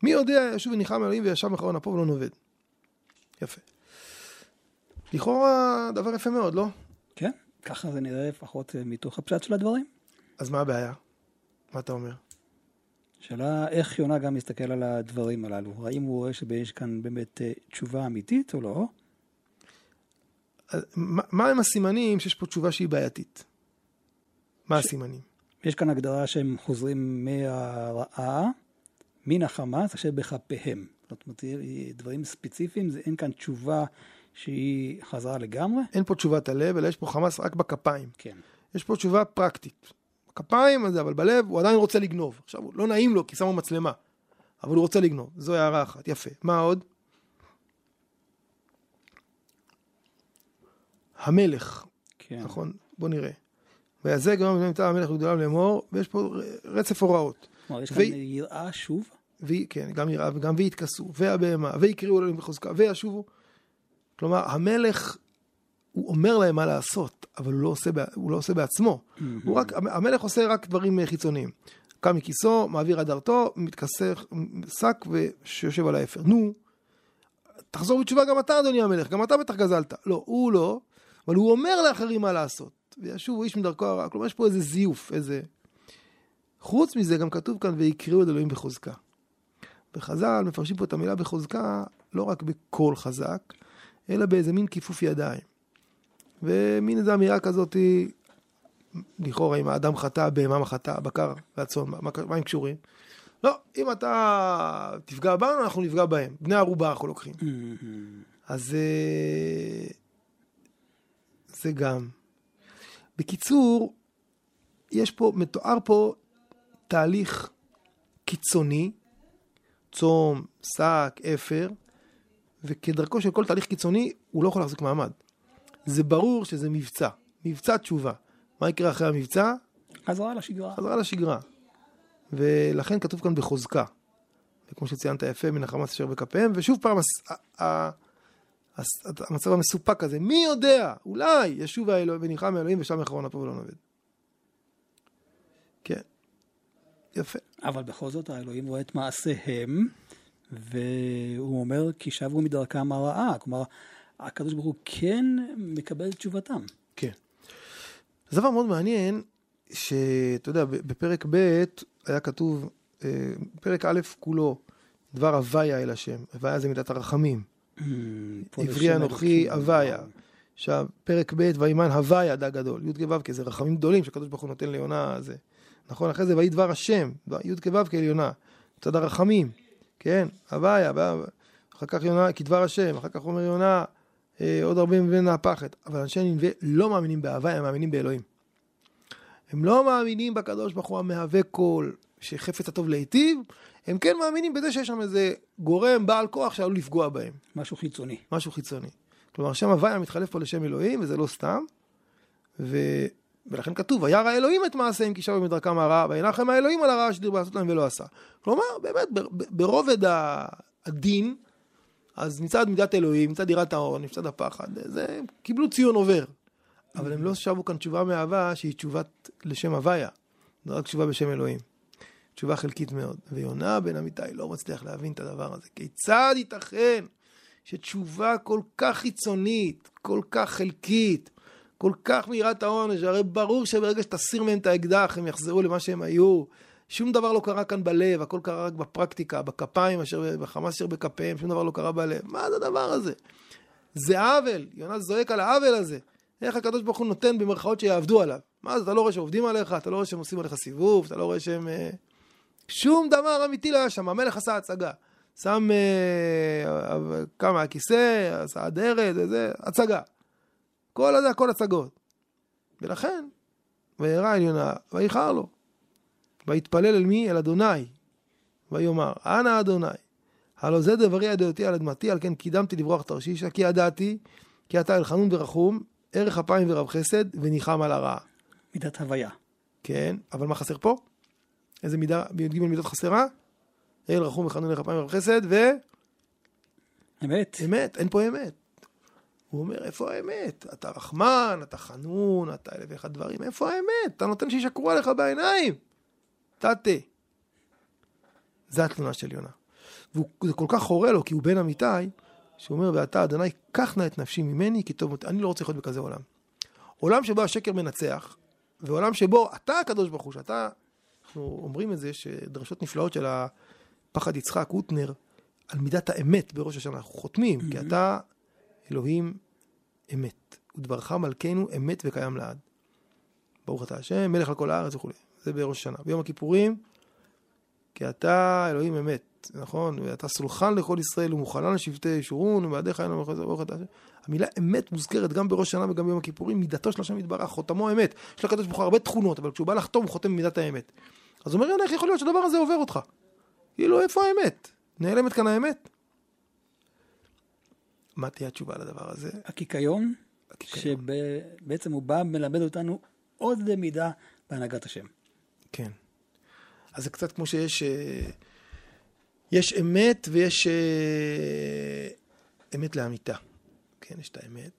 [SPEAKER 4] מי יודע, ישוב וניחם אלוהים וישב מחרון אפו ולא נאבד. יפה. לכאורה דבר יפה מאוד, לא?
[SPEAKER 3] כן, ככה זה נראה לפחות אה, מתוך הפשט של הדברים.
[SPEAKER 4] אז מה הבעיה? מה אתה אומר?
[SPEAKER 3] שאלה איך יונה גם מסתכל על הדברים הללו. האם הוא רואה שיש כאן באמת אה, תשובה אמיתית או לא?
[SPEAKER 4] מה הם הסימנים שיש פה תשובה שהיא בעייתית? מה ש... הסימנים?
[SPEAKER 3] יש כאן הגדרה שהם חוזרים מהרעה, מן החמאס אשר בכפיהם. זאת אומרת, דברים ספציפיים, זה, אין כאן תשובה שהיא חזרה לגמרי.
[SPEAKER 4] אין פה תשובת הלב, אלא יש פה חמאס רק בכפיים.
[SPEAKER 3] כן.
[SPEAKER 4] יש פה תשובה פרקטית. כפיים, אבל בלב הוא עדיין רוצה לגנוב. עכשיו, לא נעים לו כי שמו מצלמה, אבל הוא רוצה לגנוב. זו הערה אחת, יפה. מה עוד? המלך,
[SPEAKER 3] כן.
[SPEAKER 4] נכון? בוא נראה. גם בני מטעם המלך וגדוליו לאמור, ויש פה רצף הוראות.
[SPEAKER 3] כלומר, יש כאן יראה שוב.
[SPEAKER 4] ו- כן, גם יראה וגם ויתכסו, והבהמה, ויקראו אלוהים בחוזקה, וישובו. כלומר, המלך, הוא אומר להם מה לעשות, אבל הוא לא עושה, הוא לא עושה בעצמו. הוא רק, המלך עושה רק דברים אה, חיצוניים. קם מכיסו, מעביר הדרתו, מתכסה שק ויושב על האפר. נו, תחזור בתשובה גם אתה, אדוני המלך, גם אתה בטח גזלת. לא, הוא לא, אבל הוא אומר לאחרים מה לעשות. וישובו איש מדרכו הרע. כלומר, יש פה איזה זיוף, איזה... חוץ מזה, גם כתוב כאן, ויקראו את אלוהים בחוזקה. בחז"ל מפרשים פה את המילה בחוזקה לא רק בקול חזק, אלא באיזה מין כיפוף ידיים. ומין איזו אמירה כזאת, לכאורה, אם האדם חטא, הבהמה חטא, הבקר והצאן, מה, מה הם קשורים? לא, אם אתה תפגע בנו, אנחנו נפגע בהם. בני ערובה אנחנו לוקחים. אז אה, זה גם. בקיצור, יש פה, מתואר פה תהליך קיצוני, צום, שק, אפר, וכדרכו של כל תהליך קיצוני, הוא לא יכול להחזיק מעמד. זה ברור שזה מבצע, מבצע תשובה. מה יקרה אחרי המבצע?
[SPEAKER 3] חזרה לשגרה.
[SPEAKER 4] חזרה לשגרה. ולכן כתוב כאן בחוזקה. וכמו שציינת יפה, מן החמאס אשר בכפיהם, ושוב פעם, הס- ה- ה- הס- המצב המסופק הזה, מי יודע, אולי ישוב האלוהים וניחם האלוהים ושם יחרון אפו ולא נאבד. כן, יפה.
[SPEAKER 3] אבל בכל זאת האלוהים רואה את מעשיהם, והוא אומר כי שבו מדרכם הרעה. כלומר, הקדוש ברוך הוא כן מקבל את תשובתם.
[SPEAKER 4] כן. זה דבר מאוד מעניין, שאתה יודע, בפרק ב' היה כתוב, אה, פרק א' כולו, דבר הוויה אל השם. הוויה זה מידת הרחמים. עברי
[SPEAKER 3] לשם
[SPEAKER 4] אנוכי. הוויה. עכשיו, פרק ב', וימן הוויה דג גדול. י' כו' כי זה רחמים גדולים שהקדוש ברוך הוא נותן ליונה. זה. נכון, אחרי זה ויהי דבר השם, י' כו' כעליונה. מצד הרחמים, כן, הוויה. אחר כך יונה, כדבר השם, אחר כך אומר יונה, עוד הרבה מבין הפחד. אבל אנשי נינווה לא מאמינים בהוויה, הם מאמינים באלוהים. הם לא מאמינים בקדוש ברוך הוא המהווה כל, שחפץ הטוב להיטיב, הם כן מאמינים בזה שיש שם איזה גורם בעל כוח שעלול לפגוע בהם.
[SPEAKER 3] משהו חיצוני.
[SPEAKER 4] משהו חיצוני. כלומר, שם הוויה מתחלף פה לשם אלוהים, וזה לא סתם. ו... ולכן כתוב, וירא האלוהים את מעשיהם כי שבו מדרכם הרע, וינחם האלוהים על הרע שדיר לעשות להם ולא עשה. כלומר, באמת, ברובד הדין, אז מצד מידת אלוהים, מצד יראת ההון, מצד הפחד, זה, הם קיבלו ציון עובר. אבל הם לא שבו כאן תשובה מאהבה שהיא תשובת לשם הוויה. זו רק תשובה בשם אלוהים. תשובה חלקית מאוד. ויונה בן אמיתי לא מצליח להבין את הדבר הזה. כיצד ייתכן שתשובה כל כך חיצונית, כל כך חלקית, כל כך מיראת העונש, הרי ברור שברגע שתסיר מהם את האקדח הם יחזרו למה שהם היו. שום דבר לא קרה כאן בלב, הכל קרה רק בפרקטיקה, בכפיים אשר בחמאס אשר בכפיהם, שום דבר לא קרה בלב. מה זה הדבר הזה? זה עוול, יונה זועק על העוול הזה. איך הקדוש ברוך הוא נותן במרכאות שיעבדו עליו. מה זה, אתה לא רואה שעובדים עליך, אתה לא רואה שהם עושים עליך סיבוב, אתה לא רואה שהם... אה, שום דבר אמיתי לא היה שם, המלך עשה הצגה. שם אה, אה, כמה הכיסא, עשה אדרת, וזה, הצגה. כל הזה, הכל הצגות. ולכן, וירא אל יונה, ויחר לו. ויתפלל אל מי? אל אדוני. ויאמר, אנא אדוני, הלא זה דברי ידעתי על אדמתי, על כן קידמתי לברוח תרשישה, כי ידעתי, כי אתה אל חנון ורחום, ערך אפיים ורב חסד, וניחם על הרעה.
[SPEAKER 3] מידת הוויה.
[SPEAKER 4] כן, אבל מה חסר פה? איזה מידה, בי"ג מידות חסרה? אל רחום וחנון ערך אפיים ורב חסד,
[SPEAKER 3] אמת.
[SPEAKER 4] ואמת, אין פה אמת. הוא אומר, איפה האמת? אתה רחמן, אתה חנון, אתה אלף ואחד דברים, איפה האמת? אתה נותן שישקרו עליך בעיניים. תתה. זה התלונה של יונה. וזה כל כך חורה לו, כי הוא בן אמיתי, שהוא אומר, ואתה, אדוני, קח נא את נפשי ממני, כי טוב, אותי." אני לא רוצה לחיות בכזה עולם. עולם שבו השקר מנצח, ועולם שבו אתה הקדוש ברוך הוא, שאתה, אנחנו אומרים את זה, שדרשות נפלאות של הפחד יצחק, הוטנר, על מידת האמת בראש השנה, אנחנו חותמים, כי אתה אלוהים אמת, ודברך מלכנו אמת וקיים לעד. ברוך אתה השם, מלך על כל הארץ וכו'. זה בראש השנה. ביום הכיפורים, כי אתה אלוהים אמת, נכון? ואתה סולחן לכל ישראל ומוכנה לשבטי ישורון, ובעדיך אין לנו ברוך אתה. המילה אמת מוזכרת גם בראש השנה וגם ביום הכיפורים, מידתו של השם יתברך, חותמו אמת. יש לקדוש ברוך הוא הרבה תכונות, אבל כשהוא בא לחתום, הוא חותם במידת האמת. אז אומר יונה, איך יכול להיות שהדבר הזה עובר אותך? כאילו, איפה האמת? נעלמת כאן האמת? מה תהיה התשובה לדבר הזה?
[SPEAKER 3] הקיקיון,
[SPEAKER 4] הקיקיון.
[SPEAKER 3] שבעצם הוא בא מלמד אותנו עוד מידה בהנהגת השם.
[SPEAKER 4] כן. אז זה קצת כמו שיש... אה, יש אמת ויש אה, אמת לאמיתה. כן, יש את האמת.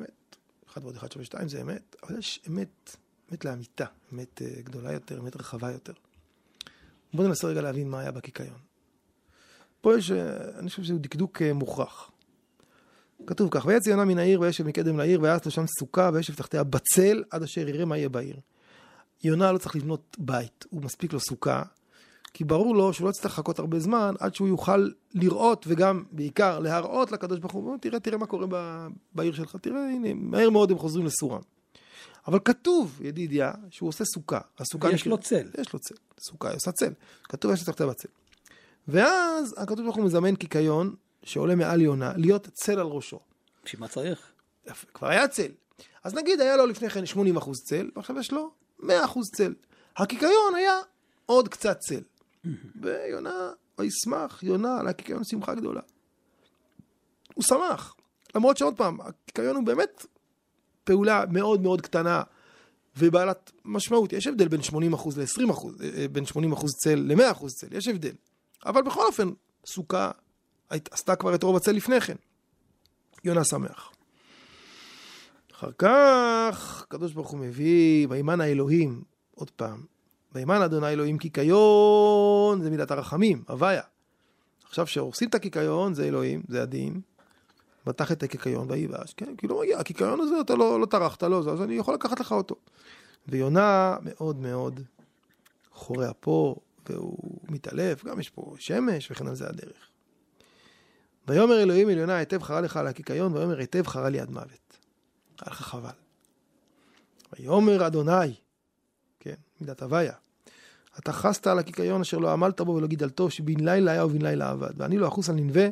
[SPEAKER 4] אמת. אחד ועוד אחד שווה שתיים זה אמת, אבל יש אמת, אמת לאמיתה. אמת אה, גדולה יותר, אמת רחבה יותר. בואו ננסה רגע להבין מה היה בקיקיון. פה יש, אני חושב שזה דקדוק מוכרח. כתוב כך, ויצא יונה מן העיר וישב מקדם לעיר ויעש לו שם סוכה וישב תחתיה בצל עד אשר יראה מה יהיה בעיר. יונה לא צריך לבנות בית, הוא מספיק לו סוכה, כי ברור לו שהוא לא יצטרך לחכות הרבה זמן עד שהוא יוכל לראות וגם בעיקר להראות לקדוש ברוך הוא, תראה, תראה מה קורה ב- בעיר שלך, תראה, הנה, מהר מאוד הם חוזרים לסורם. אבל כתוב, ידידיה, שהוא עושה סוכה. הסוכה
[SPEAKER 3] יש לו צל.
[SPEAKER 4] יש לו צל. סוכה, היא עושה צל. כתוב יש תחתיה בצל. ואז הקדוש ברוך הוא מזמן קיקיון שעולה מעל יונה, להיות צל על ראשו.
[SPEAKER 3] בשביל מה צריך?
[SPEAKER 4] כבר היה צל. אז נגיד היה לו לפני כן 80% צל, ועכשיו יש לו 100% צל. הקיקיון היה עוד קצת צל. ויונה, וישמח יונה על הקיקיון שמחה גדולה. הוא שמח. למרות שעוד פעם, הקיקיון הוא באמת פעולה מאוד מאוד קטנה ובעלת משמעות. יש הבדל בין 80% ל-20%, אה, בין 80% צל ל-100% צל, יש הבדל. אבל בכל אופן, סוכה עשתה כבר את רוב הצל לפני כן. יונה שמח. אחר כך, הקדוש ברוך הוא מביא, וימן האלוהים, עוד פעם, וימן אדוני אלוהים קיקיון, זה מידת הרחמים, הוויה. עכשיו, כשהורסים את הקיקיון, זה אלוהים, זה הדין. מתח את הקיקיון ויבש, כן, מגיע, הקיקיון הזה, אתה לא, לא טרחת, לא זה, אז אני יכול לקחת לך אותו. ויונה מאוד מאוד חורה אפו, והוא מתעלף, גם יש פה שמש, וכן על זה הדרך. ויאמר אלוהים אל יונה, היטב חרה לך על הקיקיון, ויאמר היטב חרה לי עד מוות. היה לך חבל. ויאמר אדוני, כן, מידת הוויה, אתה חסת על הקיקיון אשר לא עמלת בו ולא גידלתו, שבן לילה היה ובן לילה עבד. ואני לא אחוס על ננבה,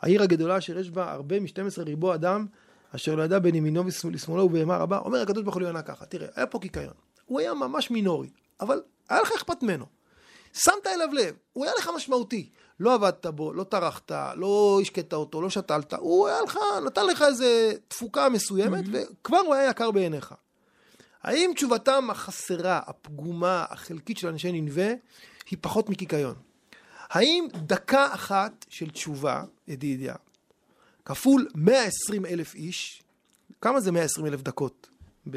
[SPEAKER 4] העיר הגדולה אשר יש בה הרבה מ-12 ריבו אדם, אשר לא ידע בין ימינו לשמאלו ובהמה רבה. אומר הקדוש ברוך הוא ליונה ככה, תראה, היה פה קיקיון. הוא היה ממש מינורי, אבל היה לך אכפת ממנו. שמת אליו לב, הוא היה לך משמעותי. לא עבדת בו, לא טרחת, לא השקית אותו, לא שתלת, הוא היה לך, נתן לך איזה תפוקה מסוימת, וכבר הוא היה יקר בעיניך. האם תשובתם החסרה, הפגומה, החלקית של אנשי ננבה, היא פחות מקיקיון? האם דקה אחת של תשובה, ידידיה, כפול 120 אלף איש, כמה זה 120 אלף דקות ב...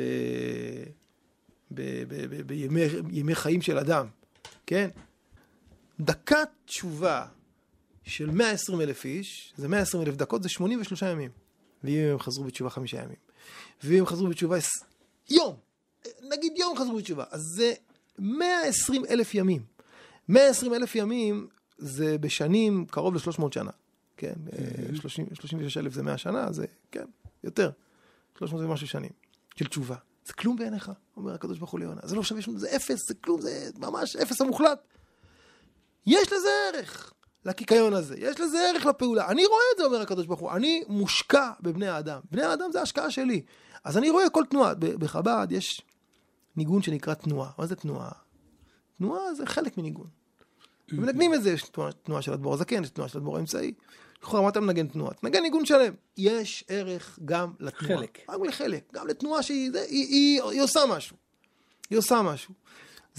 [SPEAKER 4] ב... ב... ב... בימי חיים של אדם, כן? דקת תשובה של 120 אלף איש, זה 120 אלף דקות, זה 83 ימים. ואם הם חזרו בתשובה חמישה ימים. ואם הם חזרו בתשובה יום, נגיד יום חזרו בתשובה, אז זה 120 אלף ימים. 120 אלף ימים זה בשנים קרוב ל-300 שנה. כן, אה, 30 36 אלף זה 100 שנה, זה, כן, יותר. 300 ומשהו שנים של תשובה. זה כלום בעיניך, אומר הקדוש ברוך הוא ליונה. זה לא שווה שום, זה אפס, זה כלום, זה ממש אפס המוחלט. יש לזה ערך, לקיקיון הזה. יש לזה ערך לפעולה. אני רואה את זה, אומר הקדוש ברוך הוא. אני מושקע בבני האדם. בני האדם זה ההשקעה שלי. אז אני רואה כל תנועה. בחב"ד יש ניגון שנקרא תנועה. מה זה תנועה? תנועה זה חלק מניגון. ומנגנים את זה, יש תנועה, תנועה של אדמו"ר הזקן, יש תנועה של אדמו"ר האמצעי. לכאורה, מה אתה מנגן תנועה? תנגן ניגון שלם. יש ערך גם לתנועה.
[SPEAKER 3] חלק.
[SPEAKER 4] רק לחלק. גם לתנועה שהיא זה, היא, היא, היא עושה משהו. היא עושה משהו.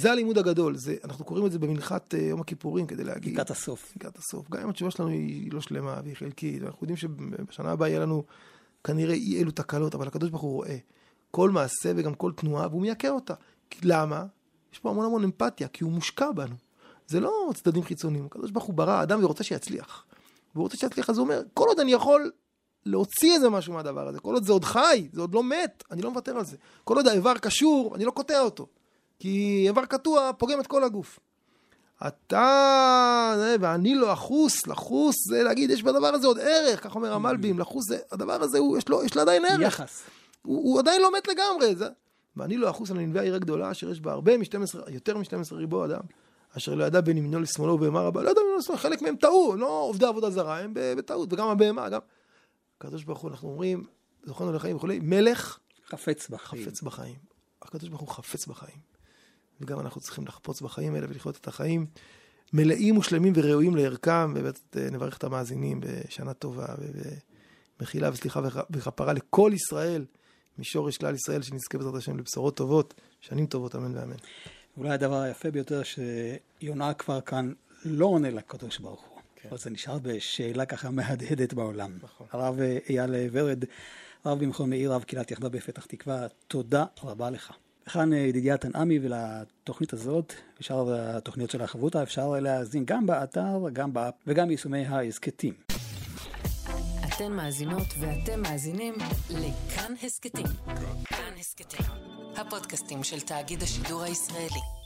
[SPEAKER 4] זה הלימוד הגדול. זה, אנחנו קוראים את זה במנחת אה, יום הכיפורים כדי להגיד.
[SPEAKER 3] לקראת הסוף.
[SPEAKER 4] לקראת הסוף. גם אם התשובה שלנו היא לא שלמה והיא חלקית, ואנחנו יודעים שבשנה הבאה יהיה לנו כנראה אי אלו תקלות, אבל הקדוש ברוך הוא רואה כל מעשה וגם כל תנועה, והוא מייקר אותה. למה? יש פה המון המון אמפתיה, כי הוא מושקע בנו. זה לא צדדים חיצוניים. הקדוש ברוך הוא ברא אדם ורוצה שיצליח. והוא רוצה שיצליח, אז הוא אומר, כל עוד אני יכול להוציא איזה משהו מהדבר הזה, כל עוד זה עוד חי, זה עוד לא מת, אני לא מוותר על זה. כל עוד האיבר קשור, אני לא קוטע אותו. כי איבר קטוע פוגם את כל הגוף. אתה, ואני לא אחוס, לחוס זה להגיד, יש בדבר הזה עוד ערך, כך אומר המלבים, לחוס זה, הדבר הזה, הוא, יש לו, יש לו עדיין ערך.
[SPEAKER 3] יחס.
[SPEAKER 4] הוא, הוא עדיין לא מת לגמרי. זה... ואני לא אחוס על ננבי העיר הגדולה, אשר יש בה הרבה מ-12, יותר מ-12 ריבו אדם, אשר לא ידע בין ימינו לשמאלו ובהמה רבה, לא ידע בין לשמאלו, חלק מהם טעו, לא עובדי עבודה זרה, הם בטעות, וגם הבהמה, גם... הקדוש ברוך הוא, אנחנו אומרים, זוכרנו לחיים וכולי, מלך
[SPEAKER 3] חפץ בחיים.
[SPEAKER 4] חפץ בחיים. הקדוש ברוך הוא חפץ בחיים. וגם אנחנו צריכים לחפוץ בחיים האלה ולחיות את החיים מלאים ושלמים וראויים לערכם, ובאמת אה, נברך את המאזינים בשנה טובה ומחילה וסליחה וכפרה לכל ישראל, משורש כלל ישראל, שנזכה בעזרת השם לבשורות טובות, שנים טובות, אמן ואמן.
[SPEAKER 3] אולי הדבר היפה ביותר שיונה כבר כאן לא עונה לקדוש ברוך הוא. כן. אבל זה נשאר בשאלה ככה מהדהדת בעולם.
[SPEAKER 4] נכון.
[SPEAKER 3] הרב אייל ורד, רב במכון מאיר, רב קהילת יחדה בפתח תקווה, תודה רבה לך. וכאן ידידיה תנעמי ולתוכנית הזאת, ושאר התוכניות של החברותה, אפשר להאזין גם באתר, גם באפ וגם ביישומי ההסכתים.
[SPEAKER 1] אתן מאזינות ואתם מאזינים לכאן הסכתים. כאן הסכתים, הפודקאסטים של תאגיד השידור הישראלי.